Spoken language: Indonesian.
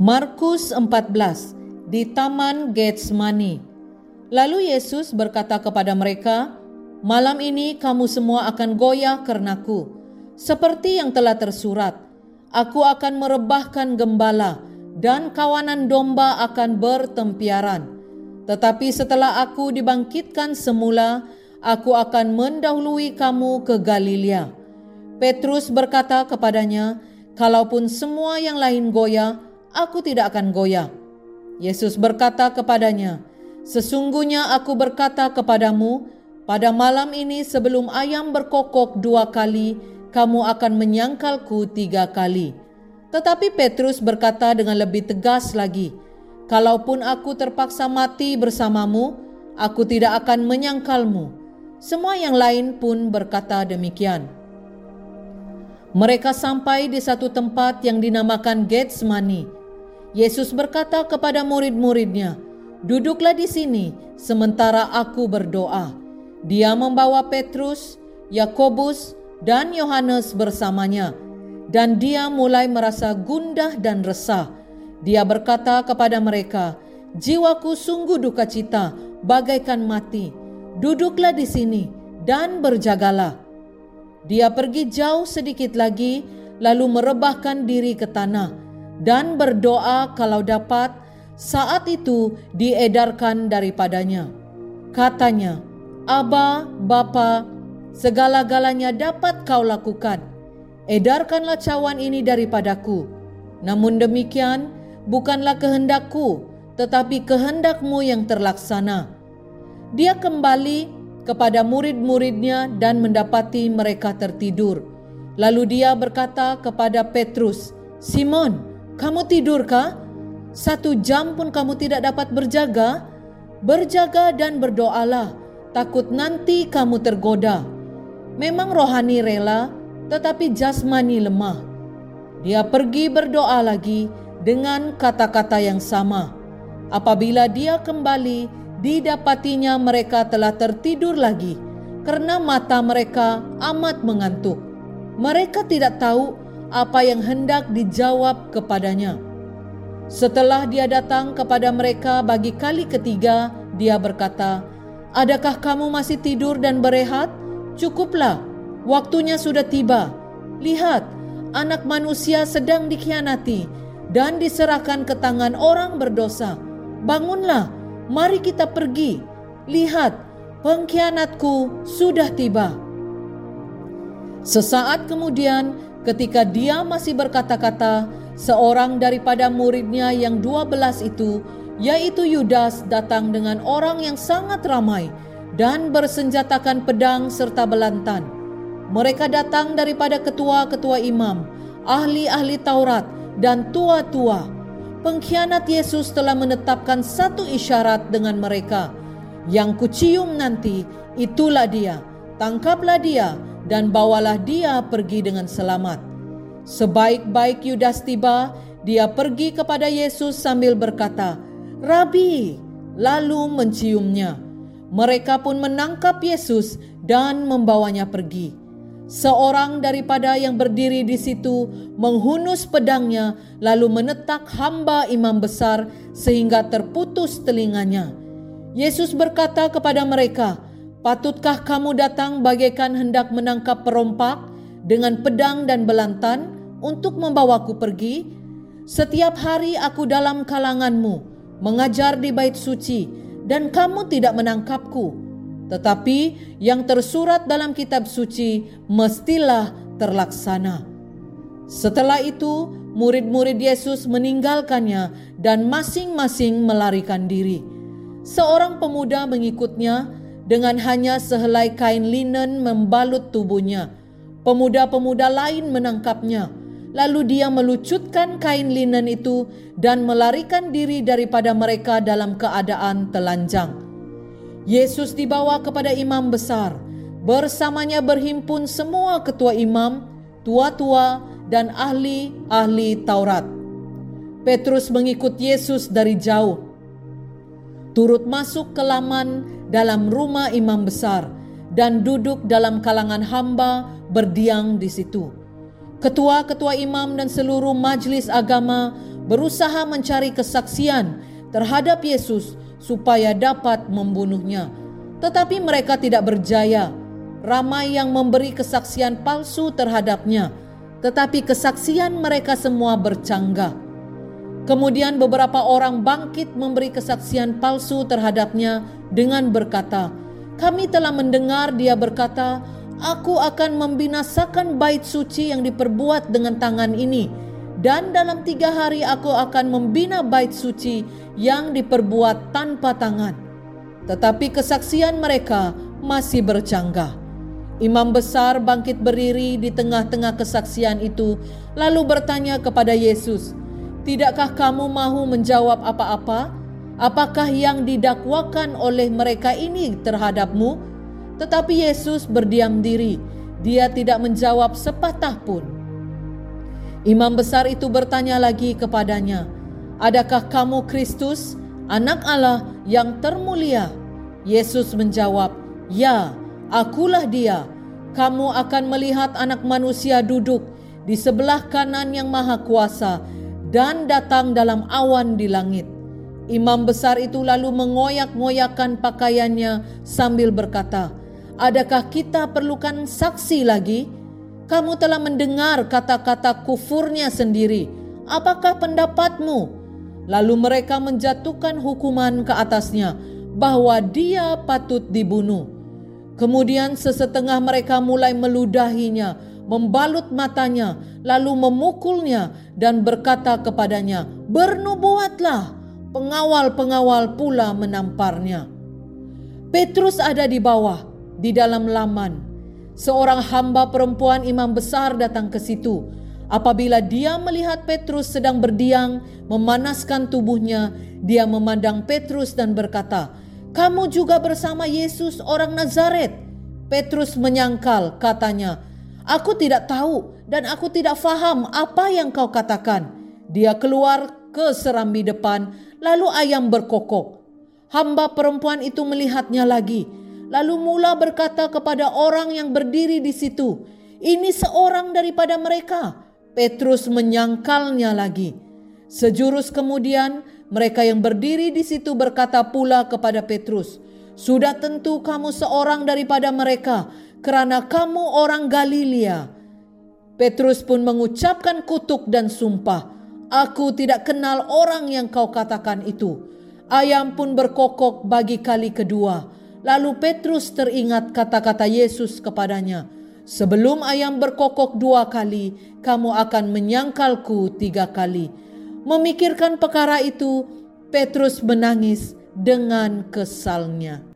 Markus 14 di Taman Getsemani. Lalu Yesus berkata kepada mereka, "Malam ini kamu semua akan goyah karenaku, seperti yang telah tersurat. Aku akan merebahkan gembala dan kawanan domba akan bertempiaran. Tetapi setelah aku dibangkitkan semula, aku akan mendahului kamu ke Galilea." Petrus berkata kepadanya, "Kalaupun semua yang lain goyah, aku tidak akan goyah. Yesus berkata kepadanya, Sesungguhnya aku berkata kepadamu, pada malam ini sebelum ayam berkokok dua kali, kamu akan menyangkalku tiga kali. Tetapi Petrus berkata dengan lebih tegas lagi, Kalaupun aku terpaksa mati bersamamu, aku tidak akan menyangkalmu. Semua yang lain pun berkata demikian. Mereka sampai di satu tempat yang dinamakan Getsemani, Yesus berkata kepada murid-muridnya, "Duduklah di sini sementara aku berdoa." Dia membawa Petrus, Yakobus, dan Yohanes bersamanya, dan dia mulai merasa gundah dan resah. Dia berkata kepada mereka, "Jiwaku sungguh duka cita, bagaikan mati. Duduklah di sini dan berjagalah." Dia pergi jauh sedikit lagi, lalu merebahkan diri ke tanah dan berdoa kalau dapat saat itu diedarkan daripadanya. Katanya, Aba, Bapa, segala-galanya dapat kau lakukan. Edarkanlah cawan ini daripadaku. Namun demikian, bukanlah kehendakku, tetapi kehendakmu yang terlaksana. Dia kembali kepada murid-muridnya dan mendapati mereka tertidur. Lalu dia berkata kepada Petrus, Simon, kamu tidurkah? Satu jam pun kamu tidak dapat berjaga? Berjaga dan berdoalah, takut nanti kamu tergoda. Memang rohani rela, tetapi jasmani lemah. Dia pergi berdoa lagi dengan kata-kata yang sama. Apabila dia kembali, didapatinya mereka telah tertidur lagi karena mata mereka amat mengantuk. Mereka tidak tahu apa yang hendak dijawab kepadanya. Setelah dia datang kepada mereka bagi kali ketiga, dia berkata, "Adakah kamu masih tidur dan berehat? Cukuplah, waktunya sudah tiba. Lihat, anak manusia sedang dikhianati dan diserahkan ke tangan orang berdosa. Bangunlah, mari kita pergi. Lihat, pengkhianatku sudah tiba." Sesaat kemudian, Ketika dia masih berkata-kata, seorang daripada muridnya yang dua belas itu, yaitu Yudas datang dengan orang yang sangat ramai dan bersenjatakan pedang serta belantan. Mereka datang daripada ketua-ketua imam, ahli-ahli Taurat, dan tua-tua. Pengkhianat Yesus telah menetapkan satu isyarat dengan mereka. Yang kucium nanti, itulah dia. Tangkaplah dia dan bawalah dia pergi dengan selamat. Sebaik-baik Yudas tiba, dia pergi kepada Yesus sambil berkata, "Rabi," lalu menciumnya. Mereka pun menangkap Yesus dan membawanya pergi. Seorang daripada yang berdiri di situ menghunus pedangnya, lalu menetak hamba imam besar sehingga terputus telinganya. Yesus berkata kepada mereka, Patutkah kamu datang bagaikan hendak menangkap perompak dengan pedang dan belantan untuk membawaku pergi? Setiap hari aku dalam kalanganmu, mengajar di bait suci, dan kamu tidak menangkapku. Tetapi yang tersurat dalam kitab suci mestilah terlaksana. Setelah itu, murid-murid Yesus meninggalkannya dan masing-masing melarikan diri. Seorang pemuda mengikutnya dengan hanya sehelai kain linen membalut tubuhnya. Pemuda-pemuda lain menangkapnya. Lalu dia melucutkan kain linen itu dan melarikan diri daripada mereka dalam keadaan telanjang. Yesus dibawa kepada imam besar. Bersamanya berhimpun semua ketua imam, tua-tua, dan ahli-ahli Taurat. Petrus mengikut Yesus dari jauh. Turut masuk ke laman dalam rumah imam besar dan duduk dalam kalangan hamba berdiam di situ. Ketua-ketua imam dan seluruh majlis agama berusaha mencari kesaksian terhadap Yesus supaya dapat membunuhnya. Tetapi mereka tidak berjaya. Ramai yang memberi kesaksian palsu terhadapnya, tetapi kesaksian mereka semua bercanggah. Kemudian beberapa orang bangkit memberi kesaksian palsu terhadapnya dengan berkata, "Kami telah mendengar dia berkata, Aku akan membinasakan bait suci yang diperbuat dengan tangan ini, dan dalam tiga hari aku akan membina bait suci yang diperbuat tanpa tangan." Tetapi kesaksian mereka masih bercanggah. Imam besar bangkit berdiri di tengah-tengah kesaksian itu, lalu bertanya kepada Yesus, Tidakkah kamu mahu menjawab apa-apa? Apakah yang didakwakan oleh mereka ini terhadapmu? Tetapi Yesus berdiam diri. Dia tidak menjawab sepatah pun. Imam besar itu bertanya lagi kepadanya, "Adakah kamu Kristus, Anak Allah yang termulia?" Yesus menjawab, "Ya, akulah Dia. Kamu akan melihat Anak Manusia duduk di sebelah kanan Yang Maha Kuasa." Dan datang dalam awan di langit. Imam besar itu lalu mengoyak-ngoyakkan pakaiannya sambil berkata, "Adakah kita perlukan saksi lagi? Kamu telah mendengar kata-kata kufurnya sendiri. Apakah pendapatmu?" Lalu mereka menjatuhkan hukuman ke atasnya bahwa dia patut dibunuh. Kemudian sesetengah mereka mulai meludahinya, membalut matanya, lalu memukulnya dan berkata kepadanya, "Bernubuatlah." Pengawal-pengawal pula menamparnya. Petrus ada di bawah, di dalam laman. Seorang hamba perempuan imam besar datang ke situ. Apabila dia melihat Petrus sedang berdiam, memanaskan tubuhnya, dia memandang Petrus dan berkata, "Kamu juga bersama Yesus, orang Nazaret." Petrus menyangkal, katanya, Aku tidak tahu dan aku tidak faham apa yang kau katakan. Dia keluar ke serambi depan, lalu ayam berkokok. Hamba perempuan itu melihatnya lagi, lalu mula berkata kepada orang yang berdiri di situ, "Ini seorang daripada mereka." Petrus menyangkalnya lagi. Sejurus kemudian, mereka yang berdiri di situ berkata pula kepada Petrus, "Sudah tentu kamu seorang daripada mereka." Kerana kamu orang Galilea. Petrus pun mengucapkan kutuk dan sumpah, Aku tidak kenal orang yang kau katakan itu. Ayam pun berkokok bagi kali kedua. Lalu Petrus teringat kata-kata Yesus kepadanya, Sebelum ayam berkokok dua kali, kamu akan menyangkalku tiga kali. Memikirkan perkara itu, Petrus menangis dengan kesalnya.